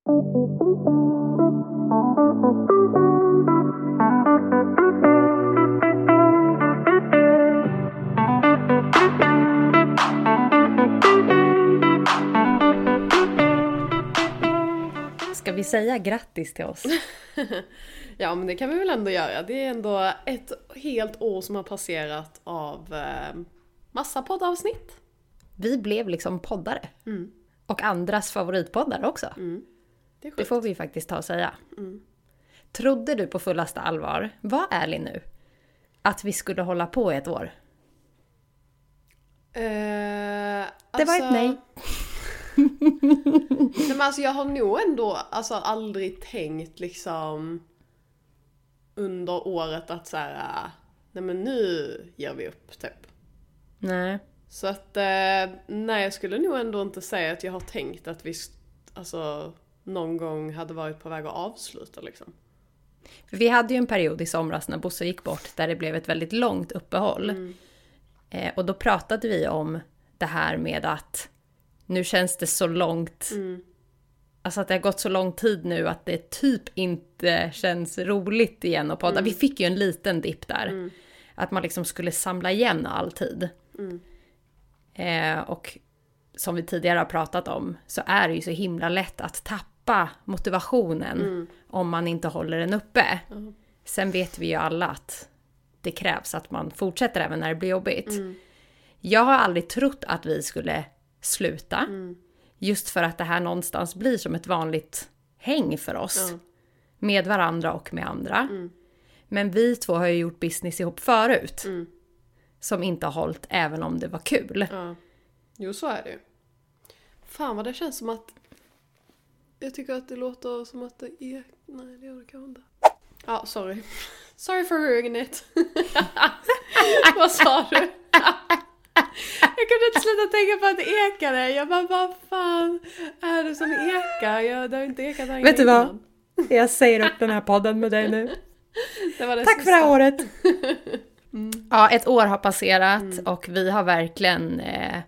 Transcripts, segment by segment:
Ska vi säga grattis till oss? Ja men det kan vi väl ändå göra. Det är ändå ett helt år som har passerat av eh, massa poddavsnitt. Vi blev liksom poddare. Och andras favoritpoddare också. Det Det får vi faktiskt ta och säga. Trodde du på fullaste allvar, var ärlig nu, att vi skulle hålla på i ett år? Eh, Det alltså, var ett nej. nej men alltså jag har nog ändå alltså, aldrig tänkt liksom under året att så här, nej men nu ger vi upp typ. Nej. Så att eh, nej jag skulle nog ändå inte säga att jag har tänkt att vi alltså någon gång hade varit på väg att avsluta liksom. För vi hade ju en period i somras när Bosse gick bort där det blev ett väldigt långt uppehåll. Eh, och då pratade vi om det här med att nu känns det så långt. Alltså att det har gått så lång tid nu att det typ inte känns roligt igen att podda. Vi fick ju en liten dipp där. Att man liksom skulle samla igen all tid. Eh, och som vi tidigare har pratat om så är det ju så himla lätt att tappa motivationen om man inte håller den uppe. Sen vet vi ju alla att det krävs att man fortsätter även när det blir jobbigt. Jag har aldrig trott att vi skulle sluta. Just för att det här någonstans blir som ett vanligt häng för oss. Med varandra och med andra. Men vi två har ju gjort business ihop förut. Som inte har hållit även om det var kul. Ja. Jo, så är det ju. Fan vad det känns som att... Jag tycker att det låter som att det är... Nej, det gör det kanske inte. Ja, sorry. Sorry for ruining it. vad sa du? jag kunde inte sluta tänka på att det ekade. Jag bara, vad fan är det som ekar? Jag, det har inte ekat här Vet du vad? innan. Jag säger upp den här podden med dig nu. Det var det Tack för det här året! Ja, ett år har passerat och vi har verkligen eh,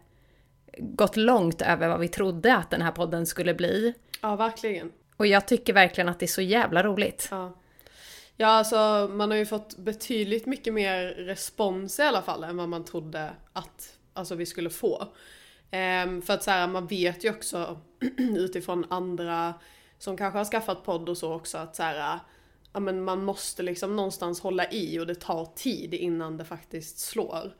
gått långt över vad vi trodde att den här podden skulle bli. Ja, verkligen. Och jag tycker verkligen att det är så jävla roligt. Ja. Ja, alltså man har ju fått betydligt mycket mer respons i alla fall än vad man trodde att alltså, vi skulle få. Ehm, för att så här, man vet ju också utifrån andra som kanske har skaffat podd och så också att så här, ja, men man måste liksom någonstans hålla i och det tar tid innan det faktiskt slår.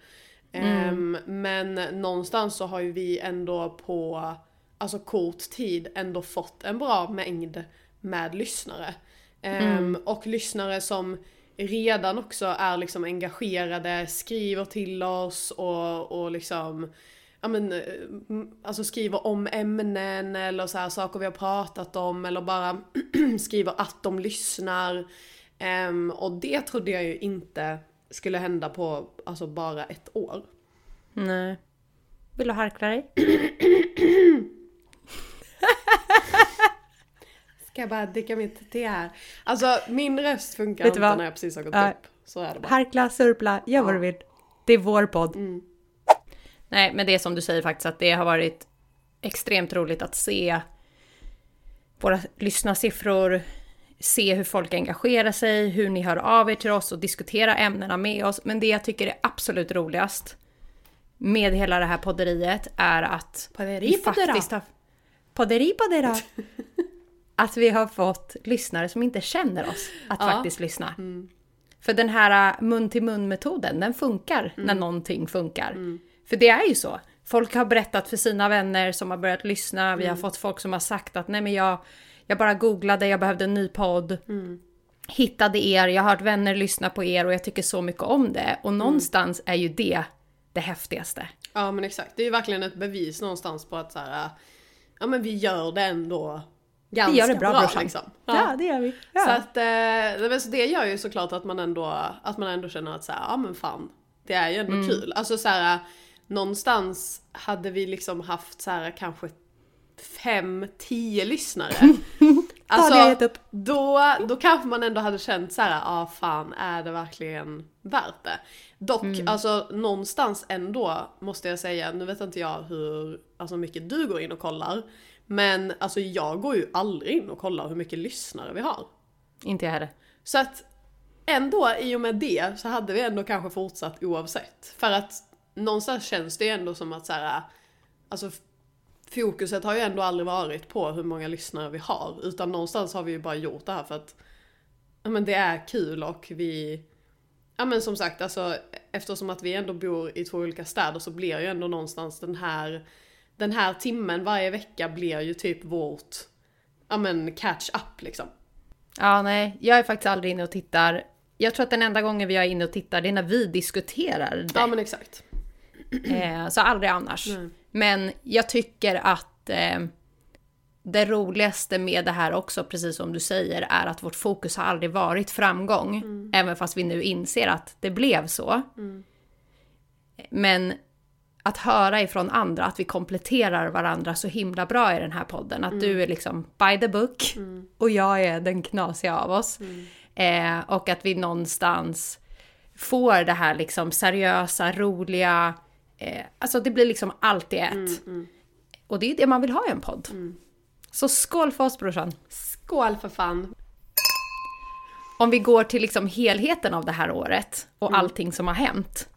Ehm, men någonstans så har ju vi ändå på alltså kort tid ändå fått en bra mängd med lyssnare. Ehm, Och lyssnare som redan också är liksom engagerade, skriver till oss och, och liksom ja men, eh, alltså skriver om ämnen eller så här saker vi har pratat om eller bara skriver att de lyssnar. Ehm, och det trodde jag ju inte skulle hända på alltså bara ett år. Nej. Vill du harkla dig? Ska jag bara dricka mitt te här? Alltså min röst funkar inte när jag precis har gått Ja. upp. Så är det bara. Harkla, surpla, gör vad du vill. Det är vår podd. Mm. Nej, men det är som du säger faktiskt att det har varit extremt roligt att se våra lyssnarsiffror, se hur folk engagerar sig, hur ni hör av er till oss och diskutera ämnena med oss. Men det jag tycker är absolut roligast med hela det här podderiet är att Podderi, vi poddera. faktiskt har... Podderi, poddera. att vi har fått lyssnare som inte känner oss att Ja. faktiskt lyssna. För den här äh, mun till mun metoden, den funkar när någonting funkar. För det är ju så. Folk har berättat för sina vänner som har börjat lyssna. Vi har fått folk som har sagt att nej men jag, jag bara googlade, jag behövde en ny podd. Hittade er, jag har hört vänner lyssna på er och jag tycker så mycket om det. Och någonstans är ju det det häftigaste. Ja men exakt, det är ju verkligen ett bevis någonstans på att så här, ja men vi gör det ändå ganska Vi gör det bra, brorsan. liksom. det gör vi. Så att eh, så det gör ju såklart att man ändå, att man ändå känner att så här, ja men fan, det är ju ändå Mm. kul. Alltså så här, någonstans hade vi liksom haft så här kanske fem, tio lyssnare. Alltså, då, då kanske man ändå hade känt så här, ja ah, fan är det verkligen värt det? Dock, Mm. alltså någonstans ändå måste jag säga, nu vet inte jag hur alltså, mycket du går in och kollar. Men alltså jag går ju aldrig in och kollar hur mycket lyssnare vi har. Inte jag heller. Så att ändå i och med det så hade vi ändå kanske fortsatt oavsett. För att någonstans känns det ju ändå som att så här, alltså fokuset har ju ändå aldrig varit på hur många lyssnare vi har. Utan någonstans har vi ju bara gjort det här för att ja, men det är kul och vi... Ja men som sagt, alltså eftersom att vi ändå bor i två olika städer så blir ju ändå någonstans den här den här timmen varje vecka blir ju typ vårt ja men catch up liksom. Ja, nej, jag är faktiskt aldrig inne och tittar. Jag tror att den enda gången vi är inne och tittar det är när vi diskuterar det. Ja men exakt. Eh, så aldrig annars. Nej. Men jag tycker att eh, det roligaste med det här också, precis som du säger, är att vårt fokus har aldrig varit framgång. Även fast vi nu inser att det blev så. Men att höra ifrån andra att vi kompletterar varandra så himla bra i den här podden. Att du är liksom by the book och jag är den knasiga av oss. Eh, och att vi någonstans får det här liksom seriösa, roliga, eh, alltså det blir liksom allt i ett. Och det är det man vill ha i en podd. Så skål för oss brorsan! Skål för fan! Om vi går till liksom helheten av det här året och allting som har hänt.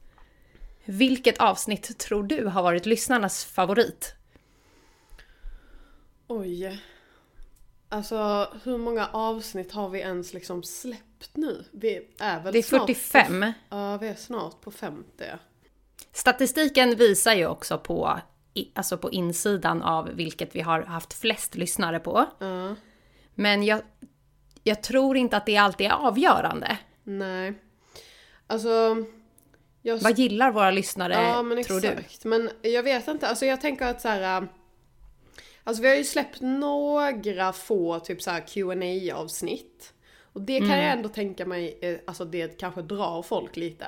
Vilket avsnitt tror du har varit lyssnarnas favorit? Oj. Alltså hur många avsnitt har vi ens liksom släppt nu? Vi är väl Det är snart 45. På, ja, vi är snart på 50. Statistiken visar ju också på, alltså på insidan av vilket vi har haft flest lyssnare på. Ja. Men jag, jag tror inte att det alltid är avgörande. Nej. Alltså... Jag Vad gillar våra lyssnare, Ja men tror du? exakt. Men jag vet inte, alltså jag tänker att så här. äh, Alltså vi har ju släppt några få typ så här qa avsnitt Och det kan Mm. jag ändå tänka mig, eh, alltså det kanske drar folk lite.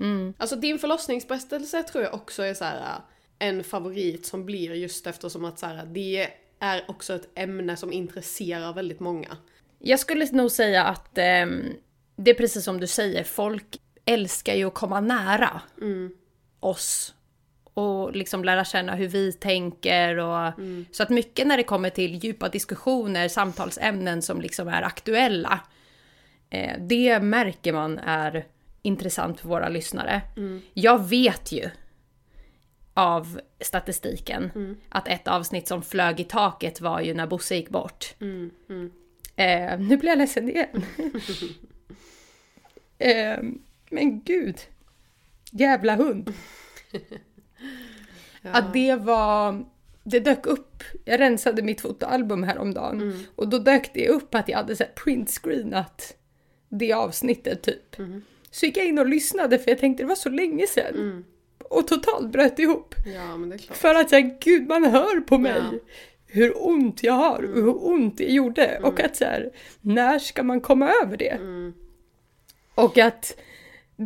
Mm. Alltså din förlossningsberättelse tror jag också är så här äh, en favorit som blir just eftersom att så här, det är också ett ämne som intresserar väldigt många. Jag skulle nog säga att ehm, det är precis som du säger, folk älskar ju att komma nära oss. Och liksom lära känna hur vi tänker och så att mycket när det kommer till djupa diskussioner, samtalsämnen som liksom är aktuella. Eh, det märker man är intressant för våra lyssnare. Jag vet ju av statistiken att ett avsnitt som flög i taket var ju när Bosse gick bort. Eh, nu blir jag ledsen igen. eh, men gud. Jävla hund. Att det var... Det dök upp. Jag rensade mitt fotoalbum häromdagen. Och då dök det upp att jag hade så här printscreenat det avsnittet typ. Så gick jag in och lyssnade för jag tänkte det var så länge sedan. Och totalt bröt ihop. Ja. För att säga gud man hör på mig Ja. hur ont jag har och hur ont det gjorde. Och att så här, när ska man komma över det? Och att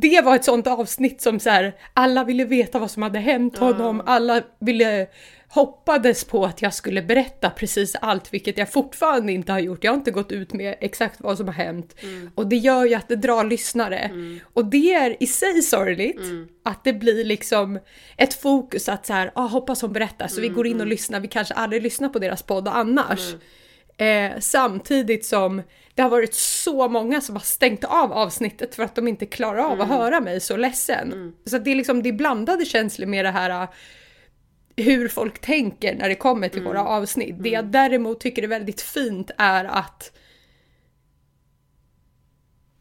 det var ett sånt avsnitt som så här, alla ville veta vad som hade hänt honom, alla ville hoppades på att jag skulle berätta precis allt, vilket jag fortfarande inte har gjort. Jag har inte gått ut med exakt vad som har hänt. Och det gör ju att det drar lyssnare. Och det är i sig sorgligt, att det blir liksom ett fokus att så här, ah, hoppas hon berättar, så vi går in och lyssnar. Vi kanske aldrig lyssnar på deras podd annars. Eh, samtidigt som det har varit så många som har stängt av avsnittet för att de inte klarar av att höra mig så ledsen. Så att det är liksom det är blandade känslor med det här eh, hur folk tänker när det kommer till våra avsnitt. Det jag däremot tycker är väldigt fint är att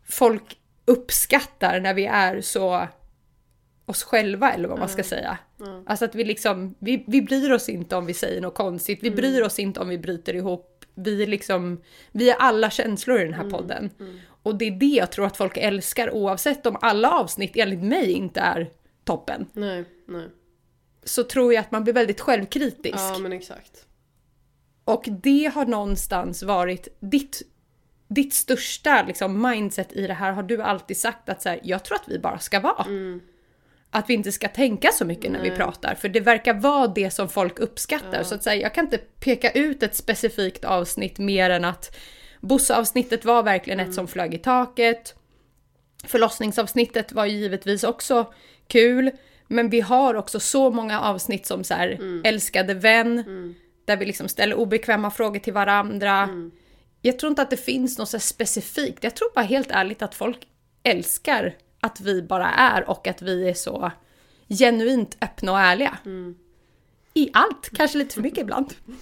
folk uppskattar när vi är så oss själva eller vad man ska säga. Alltså att vi liksom, vi, vi bryr oss inte om vi säger något konstigt, vi bryr oss inte om vi bryter ihop. Vi är liksom, vi är alla känslor i den här podden. Och det är det jag tror att folk älskar oavsett om alla avsnitt enligt mig inte är toppen. Nej, nej. Så tror jag att man blir väldigt självkritisk. Ja men exakt. Och det har någonstans varit ditt, ditt största liksom, mindset i det här. Har du alltid sagt att så här, jag tror att vi bara ska vara. Att vi inte ska tänka så mycket när vi pratar. För det verkar vara det som folk uppskattar. Så att säga, jag kan inte peka ut ett specifikt avsnitt mer än att Bosse-avsnittet var verkligen ett som flög i taket. Förlossningsavsnittet var ju givetvis också kul. Men vi har också så många avsnitt som så här, älskade vän. Där vi liksom ställer obekväma frågor till varandra. Jag tror inte att det finns något så specifikt. Jag tror bara helt ärligt att folk älskar att vi bara är och att vi är så genuint öppna och ärliga. I allt, kanske lite för mycket ibland.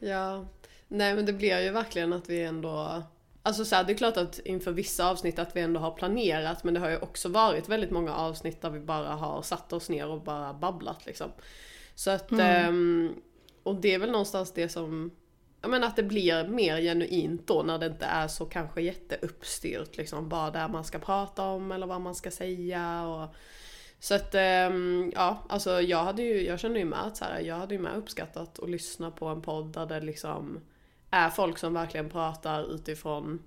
Ja, nej men det blir ju verkligen att vi ändå Alltså så här, det är klart att inför vissa avsnitt att vi ändå har planerat men det har ju också varit väldigt många avsnitt där vi bara har satt oss ner och bara babblat liksom. Så att, ehm, och det är väl någonstans det som, jag menar att det blir mer genuint då när det inte är så kanske jätteuppstyrt liksom. Bara där man ska prata om eller vad man ska säga och så att ehm, ja, alltså jag hade ju, jag kände ju med att så här, jag hade ju med uppskattat att lyssna på en podd där det liksom är folk som verkligen pratar utifrån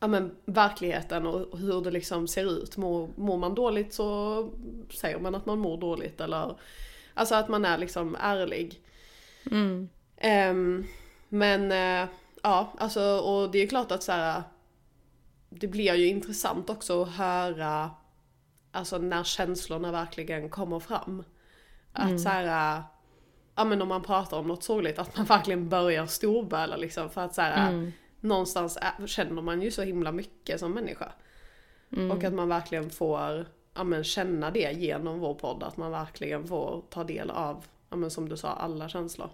ja, men, verkligheten och hur det liksom ser ut. Mår, mår man dåligt så säger man att man mår dåligt eller alltså att man är liksom ärlig. Ehm, men eh, ja, alltså och det är klart att så här, det blir ju intressant också att höra alltså när känslorna verkligen kommer fram. Att så här, ja men om man pratar om något sorgligt, att man verkligen börjar storböla liksom för att så här, någonstans är, känner man ju så himla mycket som människa. Och att man verkligen får ja, men känna det genom vår podd, att man verkligen får ta del av, ja men som du sa, alla känslor.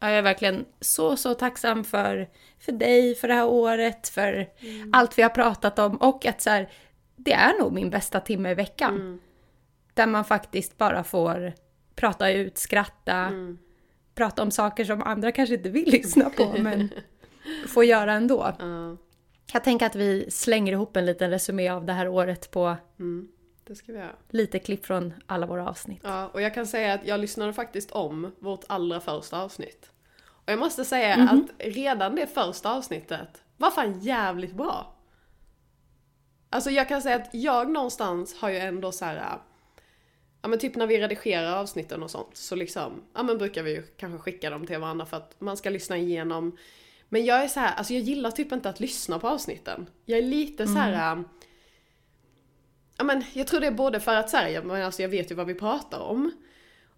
Ja, jag är verkligen så, så tacksam för, för dig, för det här året, för allt vi har pratat om och att så här, det är nog min bästa timme i veckan. Där man faktiskt bara får prata ut, skratta, prata om saker som andra kanske inte vill lyssna på men får göra ändå. Ja, Jag tänker att vi slänger ihop en liten resumé av det här året på det ska vi göra. lite klipp från alla våra avsnitt. Ja, och jag kan säga att jag lyssnade faktiskt om vårt allra första avsnitt. Och jag måste säga att redan det första avsnittet var fan jävligt bra. Alltså jag kan säga att jag någonstans har ju ändå så här. Ja men typ när vi redigerar avsnitten och sånt så liksom, ja men brukar vi ju kanske skicka dem till varandra för att man ska lyssna igenom. Men jag är så här, alltså jag gillar typ inte att lyssna på avsnitten. Jag är lite så här. Ja men jag tror det är både för att så här, jag, men alltså jag vet ju vad vi pratar om.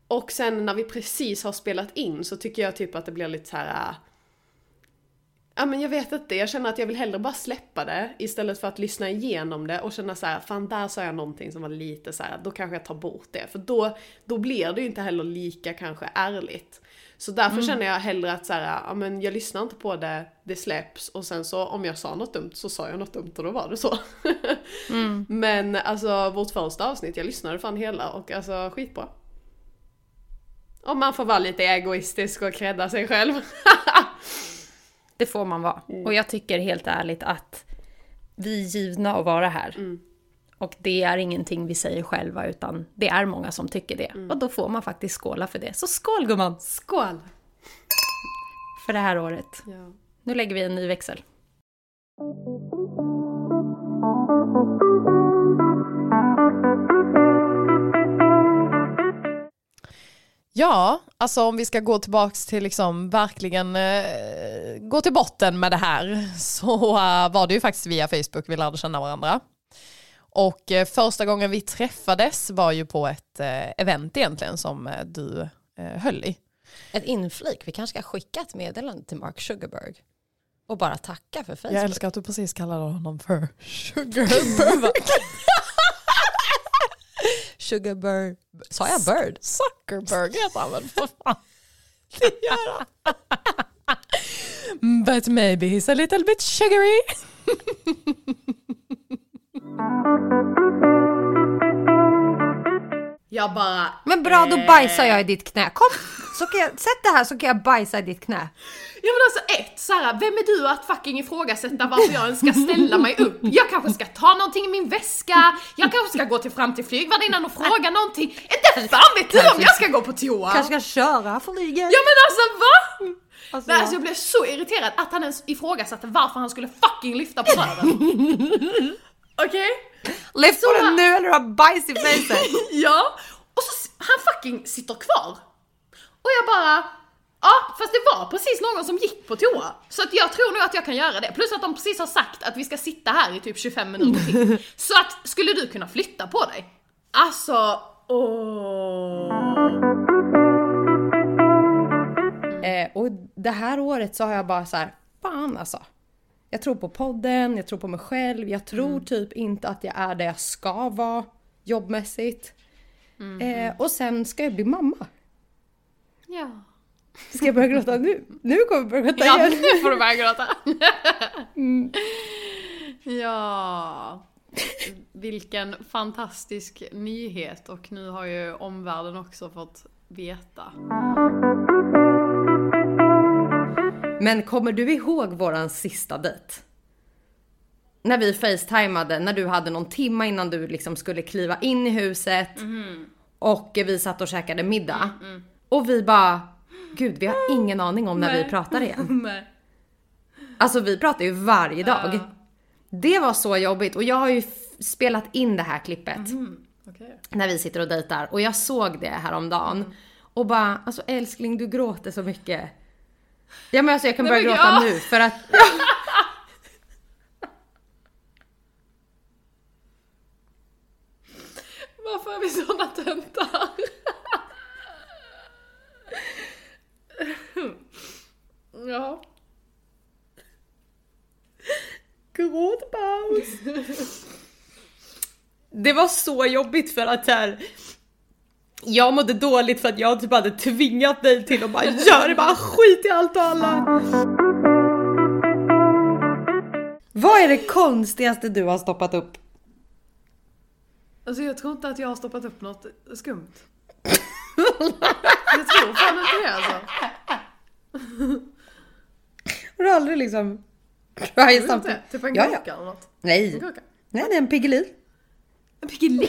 Och sen när vi precis har spelat in så tycker jag typ att det blir lite så här. Äh, ja men jag vet inte, jag känner att jag vill hellre bara släppa det istället för att lyssna igenom det och känna så här, fan där sa jag någonting som var lite så här, då kanske jag tar bort det. För då, då blir det ju inte heller lika kanske ärligt. Så därför känner jag hellre att så här, ja men jag lyssnar inte på det, det släpps och sen så om jag sa något dumt så sa jag något dumt och då var det så. Men alltså vårt första avsnitt, jag lyssnade fan hela och alltså skitbra. Om man får vara lite egoistisk och credda sig själv. Det får man vara. Och jag tycker helt ärligt att vi är givna att vara här. Och det är ingenting vi säger själva utan det är många som tycker det. Och då får man faktiskt skåla för det. Så skål gumman! Skål! För det här året. Ja. Nu lägger vi en ny växel. Ja, alltså om vi ska gå tillbaks till liksom verkligen eh, gå till botten med det här så eh, var det ju faktiskt via Facebook vi lärde känna varandra. Och eh, första gången vi träffades var ju på ett eh, event egentligen som eh, du eh, höll i. Ett inflik, vi kanske ska skicka ett meddelande till Mark Zuckerberg och bara tacka för Facebook. Jag älskar att du precis kallade honom för Sugarberg. Sugarberg, sa jag bird? Zuckerberg heter han väl för fan. Det gör han. But maybe he's a little bit sugary. Jag bara... Men bra, då bajsar jag i ditt knä. Kom! Så kan jag, sätt det här så kan jag bajsa i ditt knä. Ja men alltså ett, Sara, vem är du att fucking ifrågasätta varför jag ens ska ställa mig upp? Jag kanske ska ta någonting i min väska, jag kanske ska gå till fram till flygvärdinnan och fråga någonting. Inte fan vet du om jag ska gå på toa! Kanske ska köra flyget. Ja men alltså va? Alltså, Nej, alltså jag blev så irriterad att han ens ifrågasatte varför han skulle fucking lyfta på röven. Okej? Lyft på den nu eller du har bajs i fejset. Ja, och så han fucking sitter kvar. Och jag bara, ja fast det var precis någon som gick på toa. Så att jag tror nog att jag kan göra det. Plus att de precis har sagt att vi ska sitta här i typ 25 minuter till. Så att, skulle du kunna flytta på dig? Alltså, åh. Eh, och det här året så har jag bara så här, fan alltså. Jag tror på podden, jag tror på mig själv, jag tror typ inte att jag är där jag ska vara jobbmässigt. Eh, och sen ska jag bli mamma. Ja. Ska jag börja gråta nu? Nu kommer jag börja gråta Ja, igen. nu får du börja gråta. Ja, vilken fantastisk nyhet och nu har ju omvärlden också fått veta. Men kommer du ihåg våran sista dejt? När vi facetimade, när du hade någon timma innan du liksom skulle kliva in i huset. Och vi satt och käkade middag. Och vi bara, gud vi har ingen aning om när vi Nej. pratar igen. Nej. Alltså vi pratar ju varje dag. Ja. Det var så jobbigt och jag har ju f- spelat in det här klippet. Okej. När vi sitter och dejtar och jag såg det häromdagen. Och bara, alltså älskling du gråter så mycket. Ja men alltså jag kan Nej, börja men gråta nu för att Varför är vi såna töntar? ja. Gråtpaus. Det var så jobbigt för att här. Jag mådde dåligt för att jag typ hade tvingat dig till att bara göra det, bara skit i allt och alla. Vad är det konstigaste du har stoppat upp? Alltså jag tror inte att jag har stoppat upp något skumt. jag tror fan inte det alltså. Har du aldrig liksom... Du samtidigt... inte? Typ en Ja, ja. kaka eller något. Nej, nej det är en Piggelin. En Piggelin?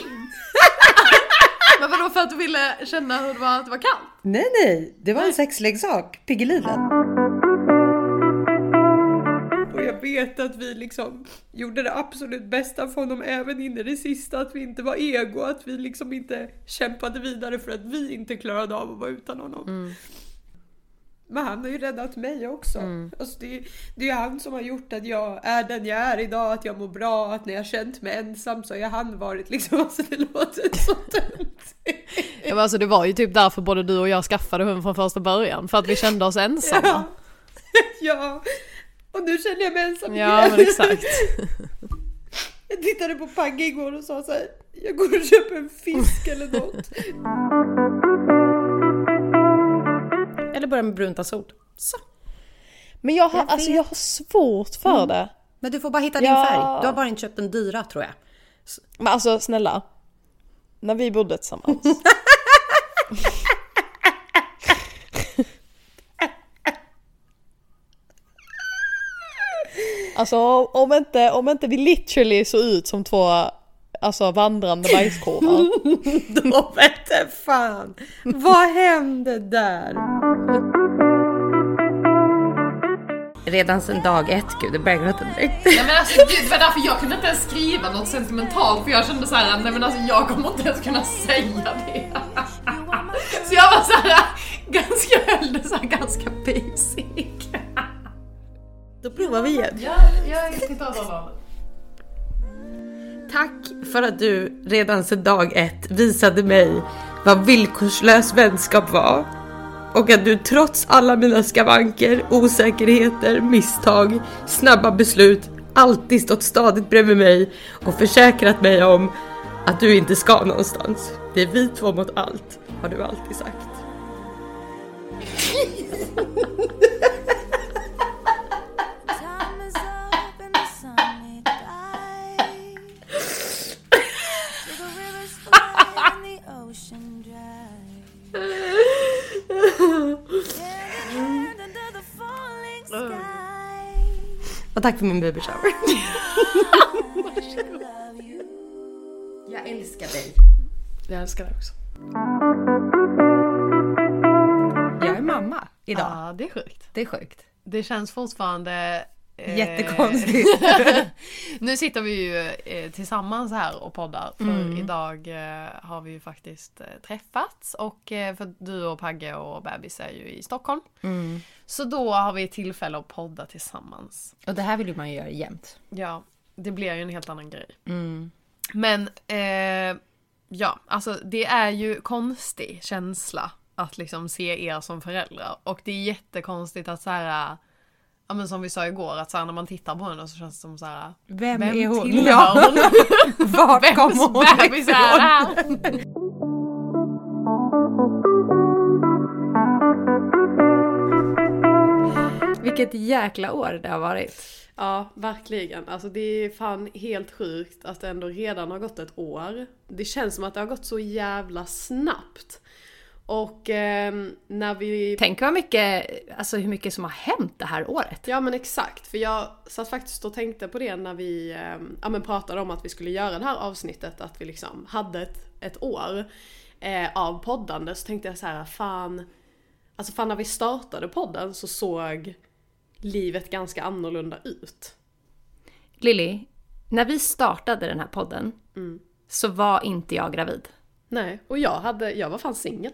Men vadå för att du ville känna hur det var att det var kallt? Nej, nej, det var en sexleksak. Piggelinen. Och jag vet att vi liksom gjorde det absolut bästa för honom även in i det sista. Att vi inte var ego, att vi liksom inte kämpade vidare för att vi inte klarade av att vara utan honom. Men han har ju räddat mig också. Alltså det, det är han som har gjort att jag är den jag är idag, att jag mår bra, att när jag känt mig ensam så har han varit liksom, alltså det låter så dumt. Ja, men alltså det var ju typ därför både du och jag skaffade hund från första början. För att vi kände oss ensamma. Ja. ja. Och nu känner jag mig ensam Ja, igen. men exakt. Jag tittade på Pagge igår och sa så här, jag går och köper en fisk eller något. Eller börja med bruntasol. Så. Men jag har, Jag alltså, jag har svårt för det. Men du får bara hitta din Ja. färg. Du har bara inte köpt den dyra tror jag. Men alltså snälla. När vi bodde tillsammans. Alltså om inte, om inte vi literally såg ut som två alltså, vandrande bajskorvar. Då vete fan. Vad hände där? Redan sedan dag ett, gud det börjar gråta direkt. Nej men alltså gud, det var därför jag kunde inte ens skriva något sentimentalt för jag kände så här, nej men alltså jag kommer inte ens kunna säga det. Så jag var så här, ganska, höll det så här ganska basic. Då provar vi igen. Ja, jag tittar åt hållet. Tack för att du redan sedan dag ett visade mig vad villkorslös vänskap var. Och att du trots alla mina skavanker, osäkerheter, misstag, snabba beslut alltid stått stadigt bredvid mig och försäkrat mig om att du inte ska någonstans. Det är vi två mot allt, har du alltid sagt. Och tack för min baby shower. Jag älskar dig. Jag älskar det också. Jag är mamma idag. Ja, det är sjukt. Det är sjukt. Det känns fortfarande... eh, Jättekonstigt. nu sitter vi ju eh, tillsammans här och poddar för Mm. idag eh, har vi ju faktiskt eh, träffats och för du och Pagge och bebis är ju i Stockholm. Mm. Så då har vi tillfälle att podda tillsammans. Och det här vill ju man göra jämt. Ja, det blir ju en helt annan grej. Mm. Men ja, alltså det är ju konstig känsla att liksom se er som föräldrar. Och det är jättekonstigt att så här, ja men som vi sa igår, att så här, när man tittar på henne så känns det som så här. Vem, är hon? tillhör Ja. hon? Vart kommer hon här? Vilket jäkla år det har varit. Ja, verkligen. Alltså det är fan helt sjukt att det ändå redan har gått ett år. Det känns som att det har gått så jävla snabbt. Och ehm, när vi... Tänk vad mycket, alltså hur mycket som har hänt det här året. Ja men exakt, för jag satt faktiskt och tänkte på det när vi ehm, ja, men pratade om att vi skulle göra det här avsnittet, att vi liksom hade ett, ett år eh, av poddande. Så tänkte jag så här, fan, alltså fan när vi startade podden så såg livet ganska annorlunda ut. Lilly, när vi startade den här podden så var inte jag gravid. Nej, och jag, hade, jag var fan singel.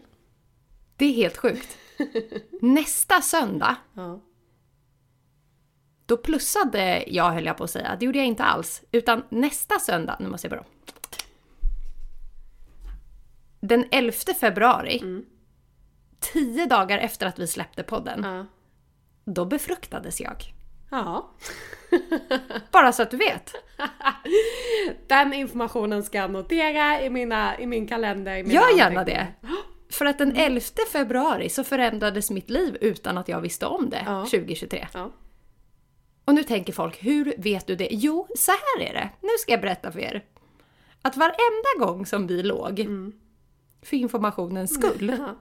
Det är helt sjukt. Nästa söndag, Ja. då plussade jag höll jag på att säga. Det gjorde jag inte alls. Utan nästa söndag, nu måste jag bara. Den 11 februari, tio dagar efter att vi släppte podden, Ja. då befruktades jag. ja. Bara så att du vet. Den informationen ska jag notera i, mina, i min kalender. I mina Gör gärna det. För att den 11 februari så förändrades mitt liv utan att jag visste om det Ja. 2023. Ja. Och nu tänker folk, hur vet du det? Jo, så här är det. Nu ska jag berätta för er. Att varenda gång som vi låg, för informationens skull, Ja.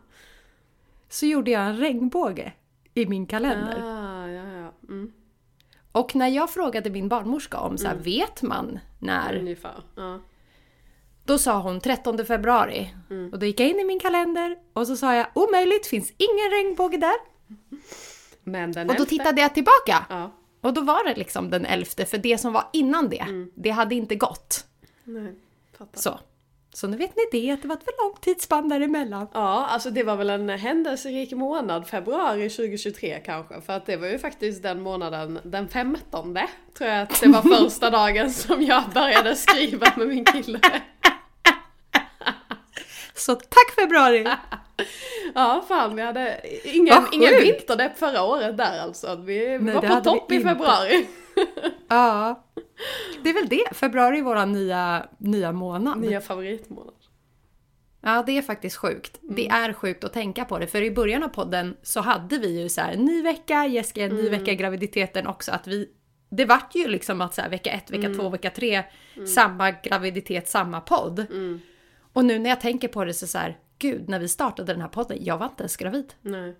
så gjorde jag en regnbåge i min kalender. Ah, ja, ja. Mm. Och när jag frågade min barnmorska om så här, vet man när? Ungefär. Ja. Då sa hon 13 februari. Och då gick jag in i min kalender och så sa jag omöjligt, finns ingen regnbåge där. Men den Och då tittade jag tillbaka. Ja. Och då var det liksom den 11 för det som var innan det, det hade inte gått. Nej, fattar. Så. Så nu vet ni det, att det var ett för långt tidsspann däremellan. Ja, alltså det var väl en händelserik månad, februari 2023 kanske. För att det var ju faktiskt den månaden, den 15 tror jag att det var första dagen som jag började skriva med min kille. Så tack februari! Ja, fan vi hade ingen, ingen vinterdepp förra året där alltså. Vi, vi Nej, var på topp i februari. Ja. Det är väl det, februari är vår nya, nya månad. Nya favoritmånad. Ja, det är faktiskt sjukt. Det är sjukt att tänka på det, för i början av podden så hade vi ju så här ny vecka, Jessica, en ny vecka i graviditeten också. Att vi, det vart ju liksom att så här, vecka ett, vecka två, vecka tre, samma graviditet, samma podd. Och nu när jag tänker på det så så här, gud, när vi startade den här podden, jag var inte ens gravid. Nej.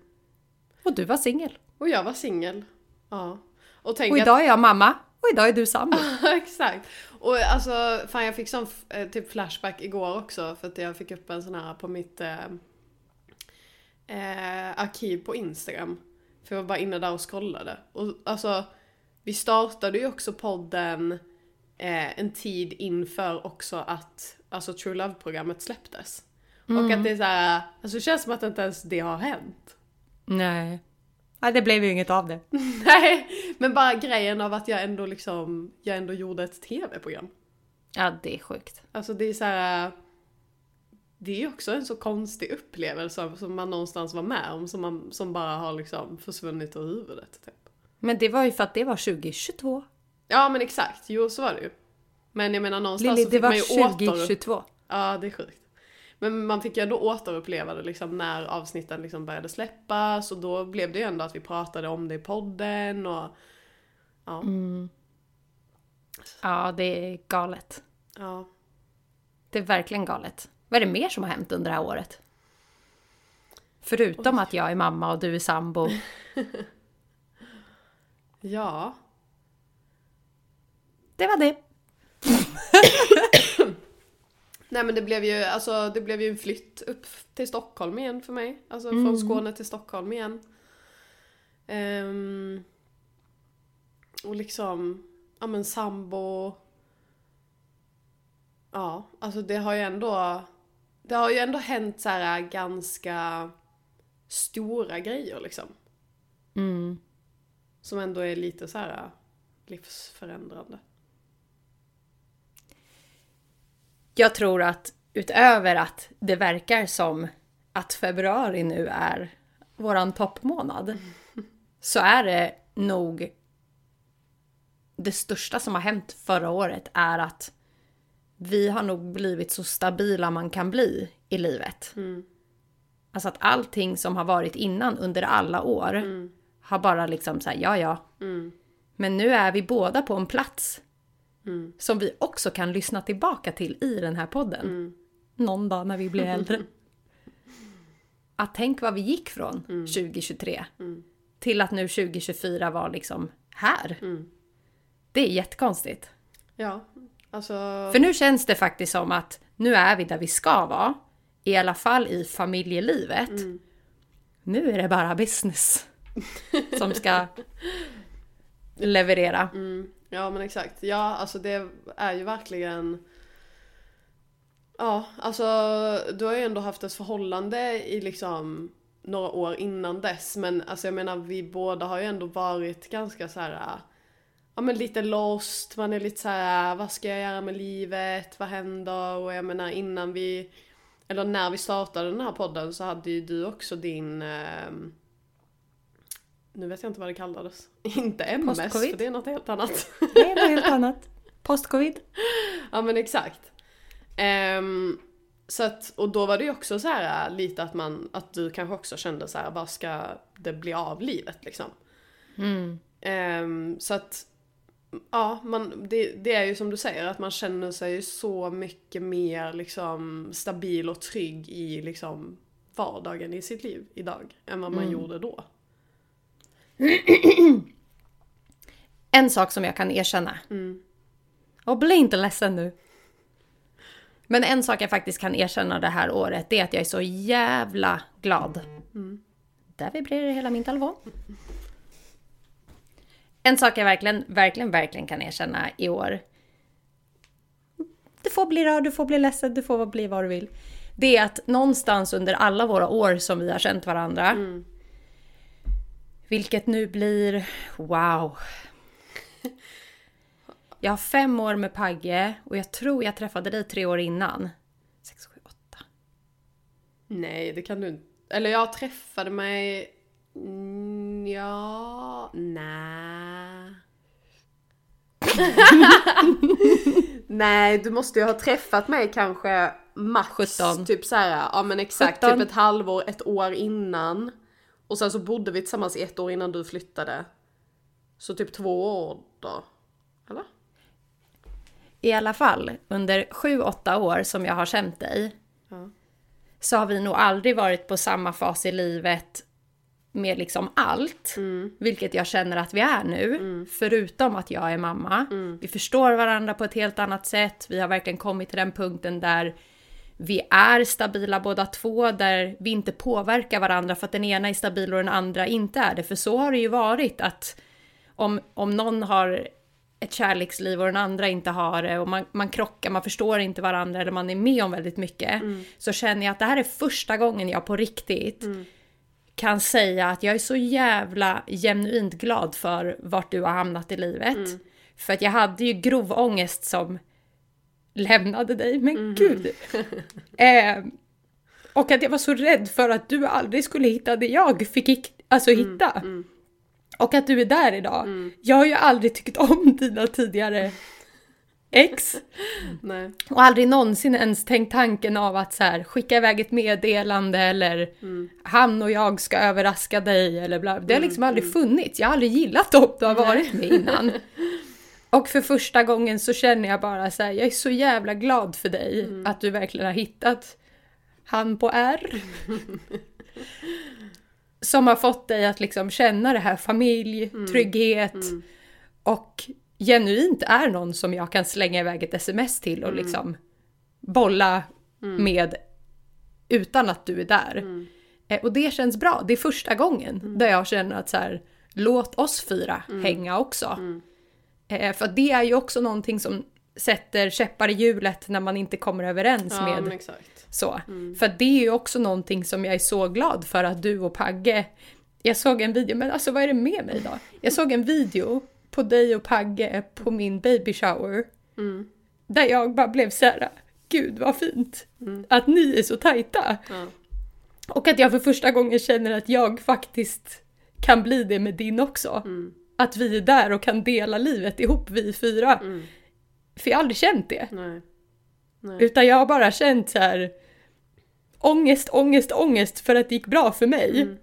Och du var singel. Och jag var singel. Ja. Och tänk Och idag är jag mamma, och idag är du sambo. Exakt. Och alltså, fan jag fick sån eh, typ flashback igår också för att jag fick upp en sån här på mitt eh, eh, arkiv på Instagram. För jag var bara inne där och scrollade. Och alltså, vi startade ju också podden eh, en tid inför också att alltså True Love-programmet släpptes. Och att det är så här, alltså det känns som att inte ens det har hänt. Nej. Nej, det blev ju inget av det. Nej, men bara grejen av att jag ändå liksom, jag ändå gjorde ett tv-program. Ja, det är sjukt. Alltså det är så här. Det är ju också en så konstig upplevelse som man någonstans var med om som, man, som bara har liksom försvunnit ur huvudet. Typ. Men det var ju för att det var 2022. Ja men exakt, jo så var det ju. Men jag menar någonstans Lilly, så det fick man var ju åter... 2022. Ja det är sjukt. Men man fick ju ändå återuppleva det liksom när avsnitten liksom började släppas och då blev det ju ändå att vi pratade om det i podden och ja. Ja, det är galet. ja. Det är verkligen galet. Vad är det mer som har hänt under det här året? Förutom att jag är mamma och du är sambo. Ja. Det var det. Nej men det blev ju, alltså, det blev ju en flytt upp till Stockholm igen för mig. Alltså från Skåne till Stockholm igen. Ehm, och liksom, ja men sambo. Ja, alltså det har ju ändå, det har ju ändå hänt så här ganska stora grejer liksom. Mm. Som ändå är lite så här livsförändrande. Jag tror att utöver att det verkar som att februari nu är våran toppmånad så är det nog det största som har hänt förra året är att vi har nog blivit så stabila man kan bli i livet. Alltså att allting som har varit innan under alla år har bara liksom såhär, ja ja. Men nu är vi båda på en plats som vi också kan lyssna tillbaka till i den här podden. Någon dag när vi blir äldre. Att tänk vad vi gick från 2023 till att nu 2024 var liksom här. Det är jättekonstigt. Ja, alltså... För nu känns det faktiskt som att nu är vi där vi ska vara. I alla fall i familjelivet. Nu är det bara business som ska leverera. Ja men exakt. Ja alltså det är ju verkligen Ja alltså du har ju ändå haft ett förhållande i liksom några år innan dess men alltså jag menar vi båda har ju ändå varit ganska så här. Ja men lite lost, man är lite så här: vad ska jag göra med livet, vad händer? Och jag menar innan vi Eller när vi startade den här podden så hade ju du också din eh, nu vet jag inte vad det kallades. Inte MS Post-covid. för det är något helt annat. Det är något helt annat. Post-covid. Ja men exakt. Ehm, så att, och då var det ju också så här lite att man, att du kanske också kände så här, vad ska det bli av livet liksom? Ehm, så att, ja, man, det, det är ju som du säger att man känner sig så mycket mer liksom stabil och trygg i liksom vardagen i sitt liv idag än vad man gjorde då. En sak som jag kan erkänna. Och bli inte ledsen nu. Men en sak jag faktiskt kan erkänna det här året, det är att jag är så jävla glad. Där vibrerar hela min telefon. En sak jag verkligen, verkligen, verkligen kan erkänna i år. Du får bli rörd, du får bli ledsen, du får bli vad du vill. Det är att någonstans under alla våra år som vi har känt varandra. Vilket nu blir, wow. Jag har fem år med Pagge och jag tror jag träffade dig tre år innan. Sex, sju, åtta. Nej, det kan du inte. Eller jag träffade mig... Mm, ja... Nej. Nej, du måste ju ha träffat mig kanske max 17. typ så här, ja men exakt, 17. typ ett halvår, ett år innan. Och sen så bodde vi tillsammans i ett år innan du flyttade. Så typ två år då. Eller? I alla fall, under sju, åtta år som jag har känt dig. Ja. Så har vi nog aldrig varit på samma fas i livet med liksom allt. Vilket jag känner att vi är nu. Förutom att jag är mamma. Vi förstår varandra på ett helt annat sätt. Vi har verkligen kommit till den punkten där vi är stabila båda två, där vi inte påverkar varandra för att den ena är stabil och den andra inte är det. För så har det ju varit att om, om någon har ett kärleksliv och den andra inte har det och man, man krockar, man förstår inte varandra eller man är med om väldigt mycket. Så känner jag att det här är första gången jag på riktigt kan säga att jag är så jävla genuint glad för vart du har hamnat i livet. För att jag hade ju grov ångest som lämnade dig, men gud. eh, och att jag var så rädd för att du aldrig skulle hitta det jag fick alltså hitta. Och att du är där idag. Jag har ju aldrig tyckt om dina tidigare ex. Och aldrig någonsin ens tänkt tanken av att så här, skicka iväg ett meddelande eller han och jag ska överraska dig eller bla. Det har liksom aldrig funnits. Jag har aldrig gillat dem du har varit med innan. Och för första gången så känner jag bara så här, jag är så jävla glad för dig att du verkligen har hittat han på R. Som har fått dig att liksom känna det här familj, trygghet. Och genuint är någon som jag kan slänga iväg ett sms till och liksom bolla med utan att du är där. Eh, Och det känns bra. Det är första gången där jag känner att så här, låt oss fyra hänga också. Eh, För det är ju också någonting som sätter käppar i hjulet när man inte kommer överens Ja med så. För det är ju också någonting som jag är så glad för att du och Pagge... Jag såg en video, men alltså vad är det med mig då? Jag såg en video på dig och Pagge på min baby shower. Där jag bara blev så här, gud vad fint att ni är så tajta. Ja. Och att jag för första gången känner att jag faktiskt kan bli det med din också. Mm. Att vi är där och kan dela livet ihop vi fyra. Mm. För jag har aldrig känt det. Nej. Nej. Utan jag har bara känt så här ångest, ångest, ångest för att det gick bra för mig. Mm.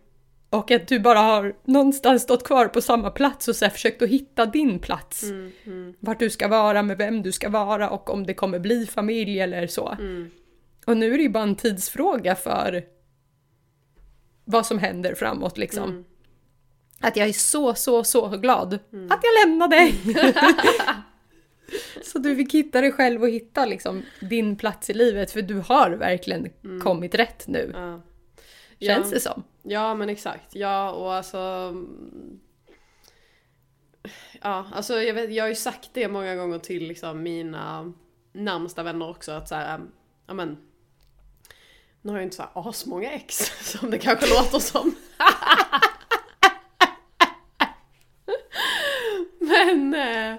Och att du bara har någonstans stått kvar på samma plats och så försökt att hitta din plats. Mm. Mm. Vart du ska vara, med vem du ska vara och om det kommer bli familj eller så. Mm. Och nu är det ju bara en tidsfråga för vad som händer framåt liksom. Mm. Att jag är så, så, så glad att jag lämnade dig! så du fick hitta dig själv och hitta liksom din plats i livet för du har verkligen kommit rätt nu. Ja. Känns ja. det som. Ja men exakt, ja och alltså mm, Ja alltså jag, vet, jag har ju sagt det många gånger till liksom mina närmsta vänner också att såhär, ja men Nu har jag inte såhär asmånga ex som det kanske låter som. men eh,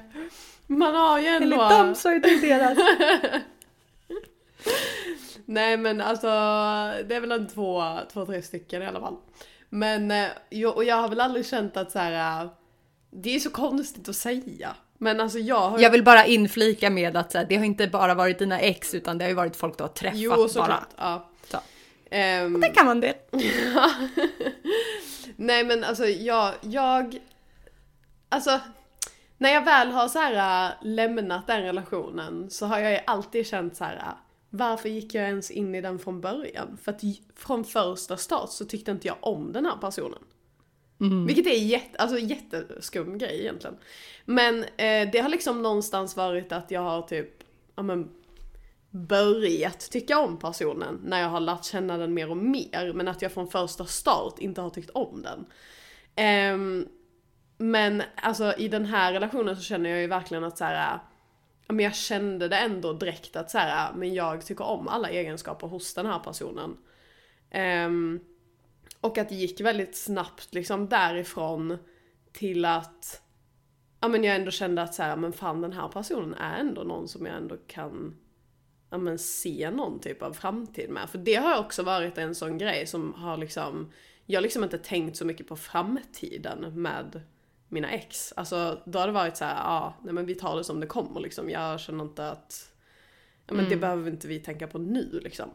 man har ju ändå... Enligt dem så är det deras. Nej men alltså det är väl en två, två, tre stycken i alla fall. Men eh, jag, och jag har väl aldrig känt att så här. eh, Det är så konstigt att säga. Men alltså jag har Jag vill bara inflika med att så här, det har inte bara varit dina ex utan det har ju varit folk du har träffat Jo bara. såklart. Ja. Så. Ehm, Det kan man det. Nej men alltså jag, jag, alltså när jag väl har så här äh, lämnat den relationen så har jag ju alltid känt så här. äh, Varför gick jag ens in i den från början? För att från första start så tyckte inte jag om den här personen. Vilket är jätte, alltså jätteskum grej egentligen. Men eh, det har liksom någonstans varit att jag har typ, ja men börjat tycka om personen när jag har lärt känna den mer och mer. Men att jag från första start inte har tyckt om den. Ehm, men alltså i den här relationen så känner jag ju verkligen att så här, men jag kände det ändå direkt att så här, men jag tycker om alla egenskaper hos den här personen. Um, och att det gick väldigt snabbt liksom därifrån till att ja men jag ändå kände att så här, men fan den här personen är ändå någon som jag ändå kan ja, men se någon typ av framtid med. För det har också varit en sån grej som har liksom, jag har liksom inte tänkt så mycket på framtiden med mina ex. Alltså då har det varit så här, ja, nej men vi tar det som det kommer liksom. Jag känner inte att, ja men det behöver inte vi tänka på nu liksom.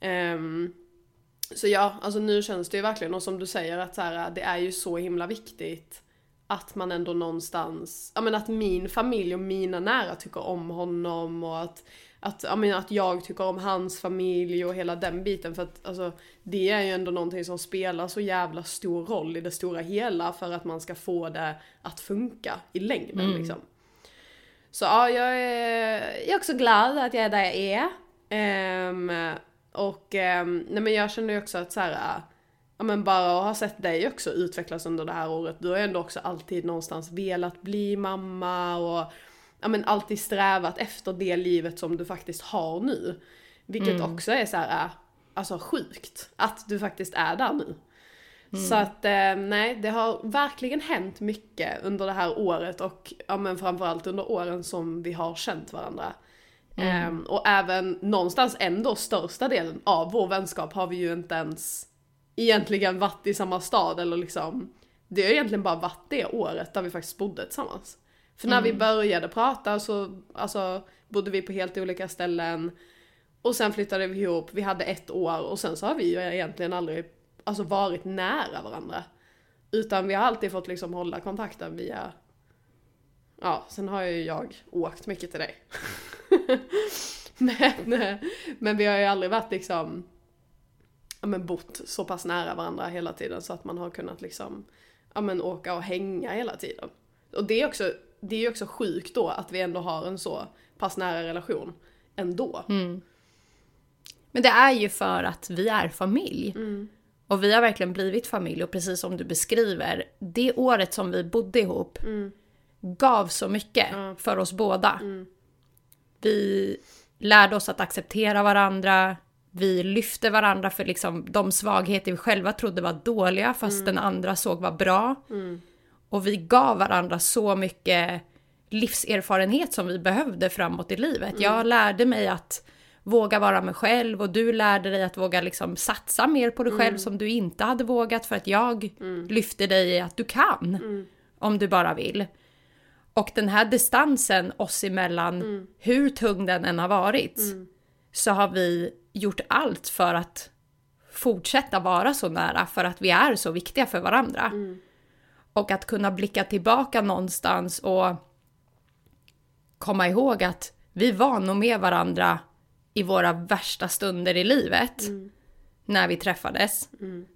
Ehm, så ja, alltså nu känns det ju verkligen, och som du säger att så här, det är ju så himla viktigt att man ändå någonstans, ja men att min familj och mina nära tycker om honom och att, att, ja, men att jag tycker om hans familj och hela den biten för att alltså, det är ju ändå någonting som spelar så jävla stor roll i det stora hela för att man ska få det att funka i längden liksom. Så ja, jag är, jag är också glad att jag är där jag är. Ehm, och ehm, nej men jag känner ju också att så här, ja men bara att ha sett dig också utvecklas under det här året. Du har ju ändå också alltid någonstans velat bli mamma och ja men alltid strävat efter det livet som du faktiskt har nu. Vilket också är så här, alltså sjukt att du faktiskt är där nu. Så att eh, nej, det har verkligen hänt mycket under det här året och ja, men framförallt under åren som vi har känt varandra. Ehm, och även någonstans ändå största delen av vår vänskap har vi ju inte ens egentligen varit i samma stad eller liksom Det har egentligen bara varit det året där vi faktiskt bodde tillsammans. För när vi började prata så alltså, bodde vi på helt olika ställen och sen flyttade vi ihop, vi hade ett år och sen så har vi ju egentligen aldrig alltså, varit nära varandra. Utan vi har alltid fått liksom hålla kontakten via Ja, sen har ju jag åkt mycket till dig. men, men vi har ju aldrig varit liksom ja, men bott så pass nära varandra hela tiden så att man har kunnat liksom ja, men åka och hänga hela tiden. Och det är också, det är ju också sjukt då att vi ändå har en så pass nära relation ändå. Men det är ju för att vi är familj. Mm. Och vi har verkligen blivit familj och precis som du beskriver, det året som vi bodde ihop gav så mycket för oss båda. Vi lärde oss att acceptera varandra, vi lyfte varandra för liksom de svagheter vi själva trodde var dåliga fast den andra såg var bra. Och vi gav varandra så mycket livserfarenhet som vi behövde framåt i livet. Jag lärde mig att våga vara mig själv och du lärde dig att våga liksom satsa mer på dig Mm. själv som du inte hade vågat för att jag lyfte dig i att du kan. Mm. Om du bara vill. Och den här distansen oss emellan, Mm. hur tung den än har varit, så har vi gjort allt för att fortsätta vara så nära för att vi är så viktiga för varandra. Mm. Och att kunna blicka tillbaka någonstans och komma ihåg att vi var nog med varandra i våra värsta stunder i livet. Mm. När vi träffades.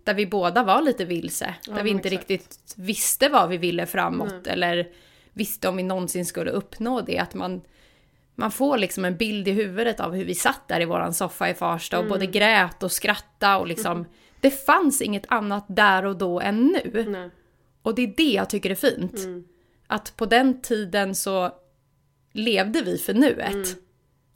Där vi båda var lite vilse. där men vi inte exakt. riktigt visste vad vi ville framåt. Eller visste om vi någonsin skulle uppnå det. Att man, man får liksom en bild i huvudet av hur vi satt där i våran soffa i Farsta och Mm. både grät och skrattade och liksom. Det fanns inget annat där och då än nu. Nej. Och det är det jag tycker är fint. Att på den tiden så levde vi för nuet.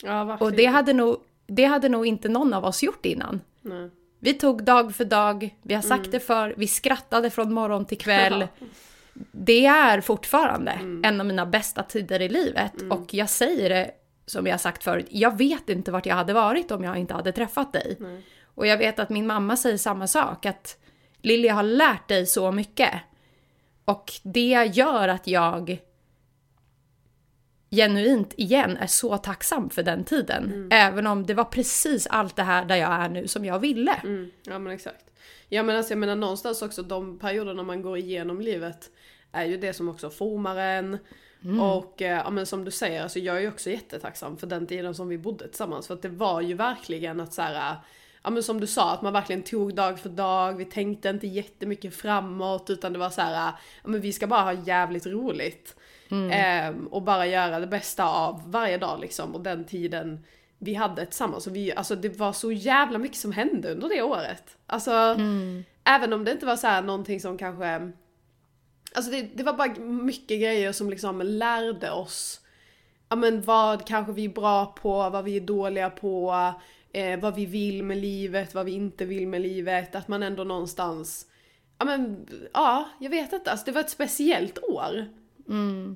Ja, verkligen. Och det hade, nog, det hade nog inte någon av oss gjort innan. Nej. Vi tog dag för dag, vi har sagt det för, vi skrattade från morgon till kväll. Det är fortfarande en av mina bästa tider i livet. Och jag säger det som jag sagt förut, jag vet inte vart jag hade varit om jag inte hade träffat dig. Och jag vet att min mamma säger samma sak, att Lilja har lärt dig så mycket. Och det gör att jag genuint igen är så tacksam för den tiden. Även om det var precis allt det här där jag är nu som jag ville. Mm, ja men exakt. Ja men alltså jag menar någonstans också de perioderna man går igenom livet är ju det som också formar en. Och eh, ja men som du säger, alltså jag är ju också jättetacksam för den tiden som vi bodde tillsammans. För att det var ju verkligen att så här, ja men som du sa, att man verkligen tog dag för dag. Vi tänkte inte jättemycket framåt utan det var så här, ja men vi ska bara ha jävligt roligt. Ehm, och bara göra det bästa av varje dag liksom. Och den tiden vi hade tillsammans. Och vi, alltså det var så jävla mycket som hände under det året. Alltså, även om det inte var så här någonting som kanske... Alltså det, det var bara mycket grejer som liksom lärde oss ja men vad kanske vi är bra på, vad vi är dåliga på, eh, vad vi vill med livet, vad vi inte vill med livet. Att man ändå någonstans, ja men, ja, jag vet inte. Alltså det var ett speciellt år.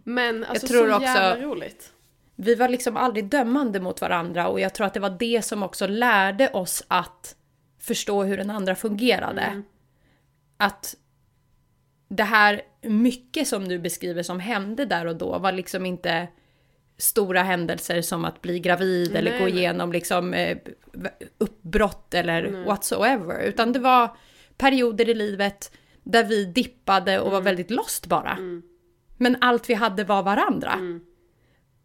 Men alltså tror så också- jävla roligt. vi var liksom aldrig dömande mot varandra och jag tror att det var det som också lärde oss att förstå hur den andra fungerade. Att det här mycket som du beskriver som hände där och då var liksom inte stora händelser som att bli gravid eller Nej, gå nej. igenom liksom eh, uppbrott eller whatsoever. Utan det var perioder i livet där vi dippade och var väldigt lost bara. Men allt vi hade var varandra.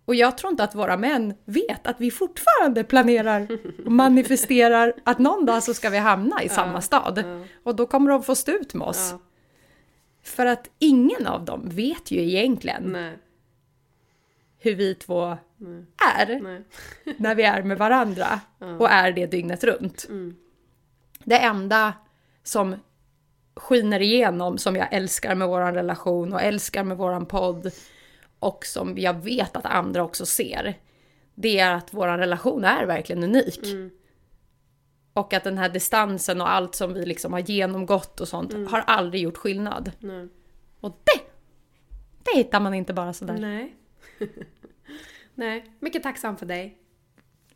Och jag tror inte att våra män vet att vi fortfarande planerar och manifesterar att någon dag så ska vi hamna i samma stad. Och då kommer de få stå ut med oss. För att ingen av dem vet ju egentligen nej, hur vi två är nej. när vi är med varandra och är det dygnet runt. Det enda som skiner igenom som jag älskar med vår relation och älskar med våran podd och som jag vet att andra också ser. Det är att vår relation är verkligen unik. Och att den här distansen och allt som vi liksom har genomgått och sånt har aldrig gjort skillnad. Nej. Och det, det hittar man inte bara sådär. Nej. nej. Mycket tacksam för dig.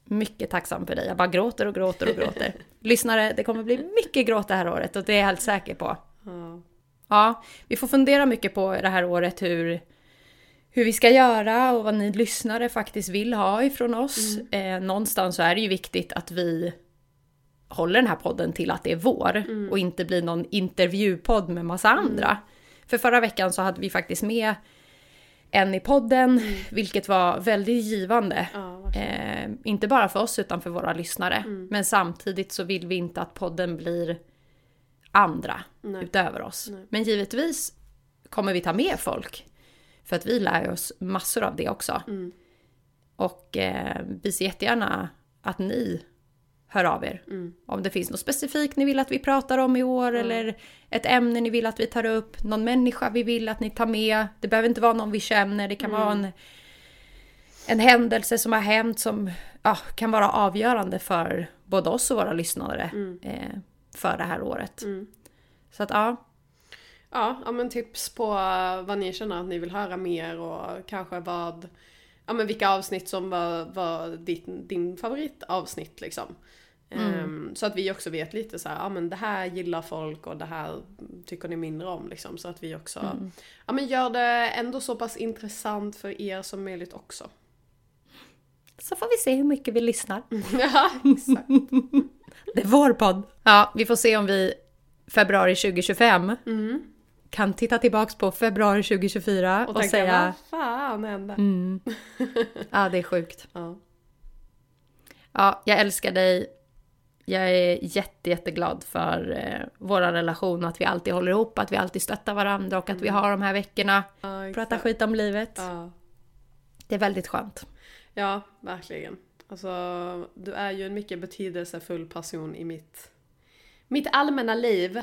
Mycket tacksam för dig. Jag bara gråter och gråter och gråter. Lyssnare, det kommer bli mycket gråt det här året och det är jag helt säker på. Ja. Ja, vi får fundera mycket på det här året hur, hur vi ska göra och vad ni lyssnare faktiskt vill ha ifrån oss. Eh, någonstans så är det ju viktigt att vi håller den här podden till att det är vår och inte blir någon intervjupodd med massa andra. För förra veckan så hade vi faktiskt med en i podden, vilket var väldigt givande. Ja. Eh, inte bara för oss utan för våra lyssnare. Men samtidigt så vill vi inte att podden blir andra Nej. utöver oss. Men givetvis kommer vi ta med folk. För att vi lär oss massor av det också. Mm. Och eh, vi ser jättegärna att ni hör av er. Mm. Om det finns något specifikt ni vill att vi pratar om i år eller ett ämne ni vill att vi tar upp. Någon människa vi vill att ni tar med. Det behöver inte vara någon vi känner. Det kan vara Mm. en, en händelse som har hänt som ja, kan vara avgörande för både oss och våra lyssnare eh, för det här året. Mm. Så att ja, Ja, ja men tips på vad ni känner att ni vill höra mer och kanske vad, ja men vilka avsnitt som var, var din, din favoritavsnitt liksom. Ehm, så att vi också vet lite så här, ja men det här gillar folk och det här tycker ni mindre om liksom. Så att vi också, ja men gör det ändå så pass intressant för er som möjligt också. Så får vi se hur mycket vi lyssnar. ja, exakt. Det är vår podd. Ja, vi får se om vi februari 2025 kan titta tillbaks på februari 2024 och, Och, säga vad fan hände? ja, det är sjukt. Ja. Ja, jag älskar dig. Jag är jätte, jätteglad för eh, vår relation, att vi alltid håller ihop, att vi alltid stöttar varandra och att vi har de här veckorna. Ja, Prata skit om livet. Ja. Det är väldigt skönt. ja, verkligen. Alltså, du är ju en mycket betydelsefull person i mitt, mitt allmänna liv.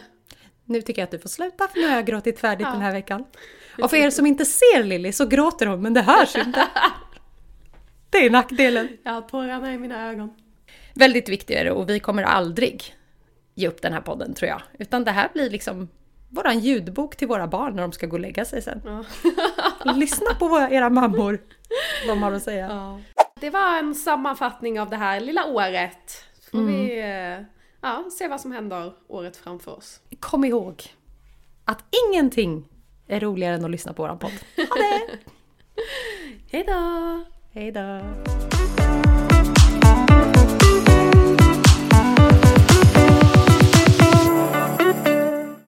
Nu tycker jag att du får sluta för nu har jag gråtit färdigt Ja. den här veckan. Och för er som inte ser Lilly så gråter hon men det hörs inte. Det är nackdelen. Jag har tårarna i mina ögon. Väldigt viktig är det och vi kommer aldrig ge upp den här podden tror jag. Utan det här blir liksom våran ljudbok till våra barn när de ska gå och lägga sig sen. Ja. Lyssna på våra, era mammor. Vad de har att säga. Ja. Det var en sammanfattning av det här lilla året. Får vi eh, ja, se vad som händer året framför oss. Kom ihåg att ingenting är roligare än att lyssna på våran podd. Ha det! Hejdå! Hej då!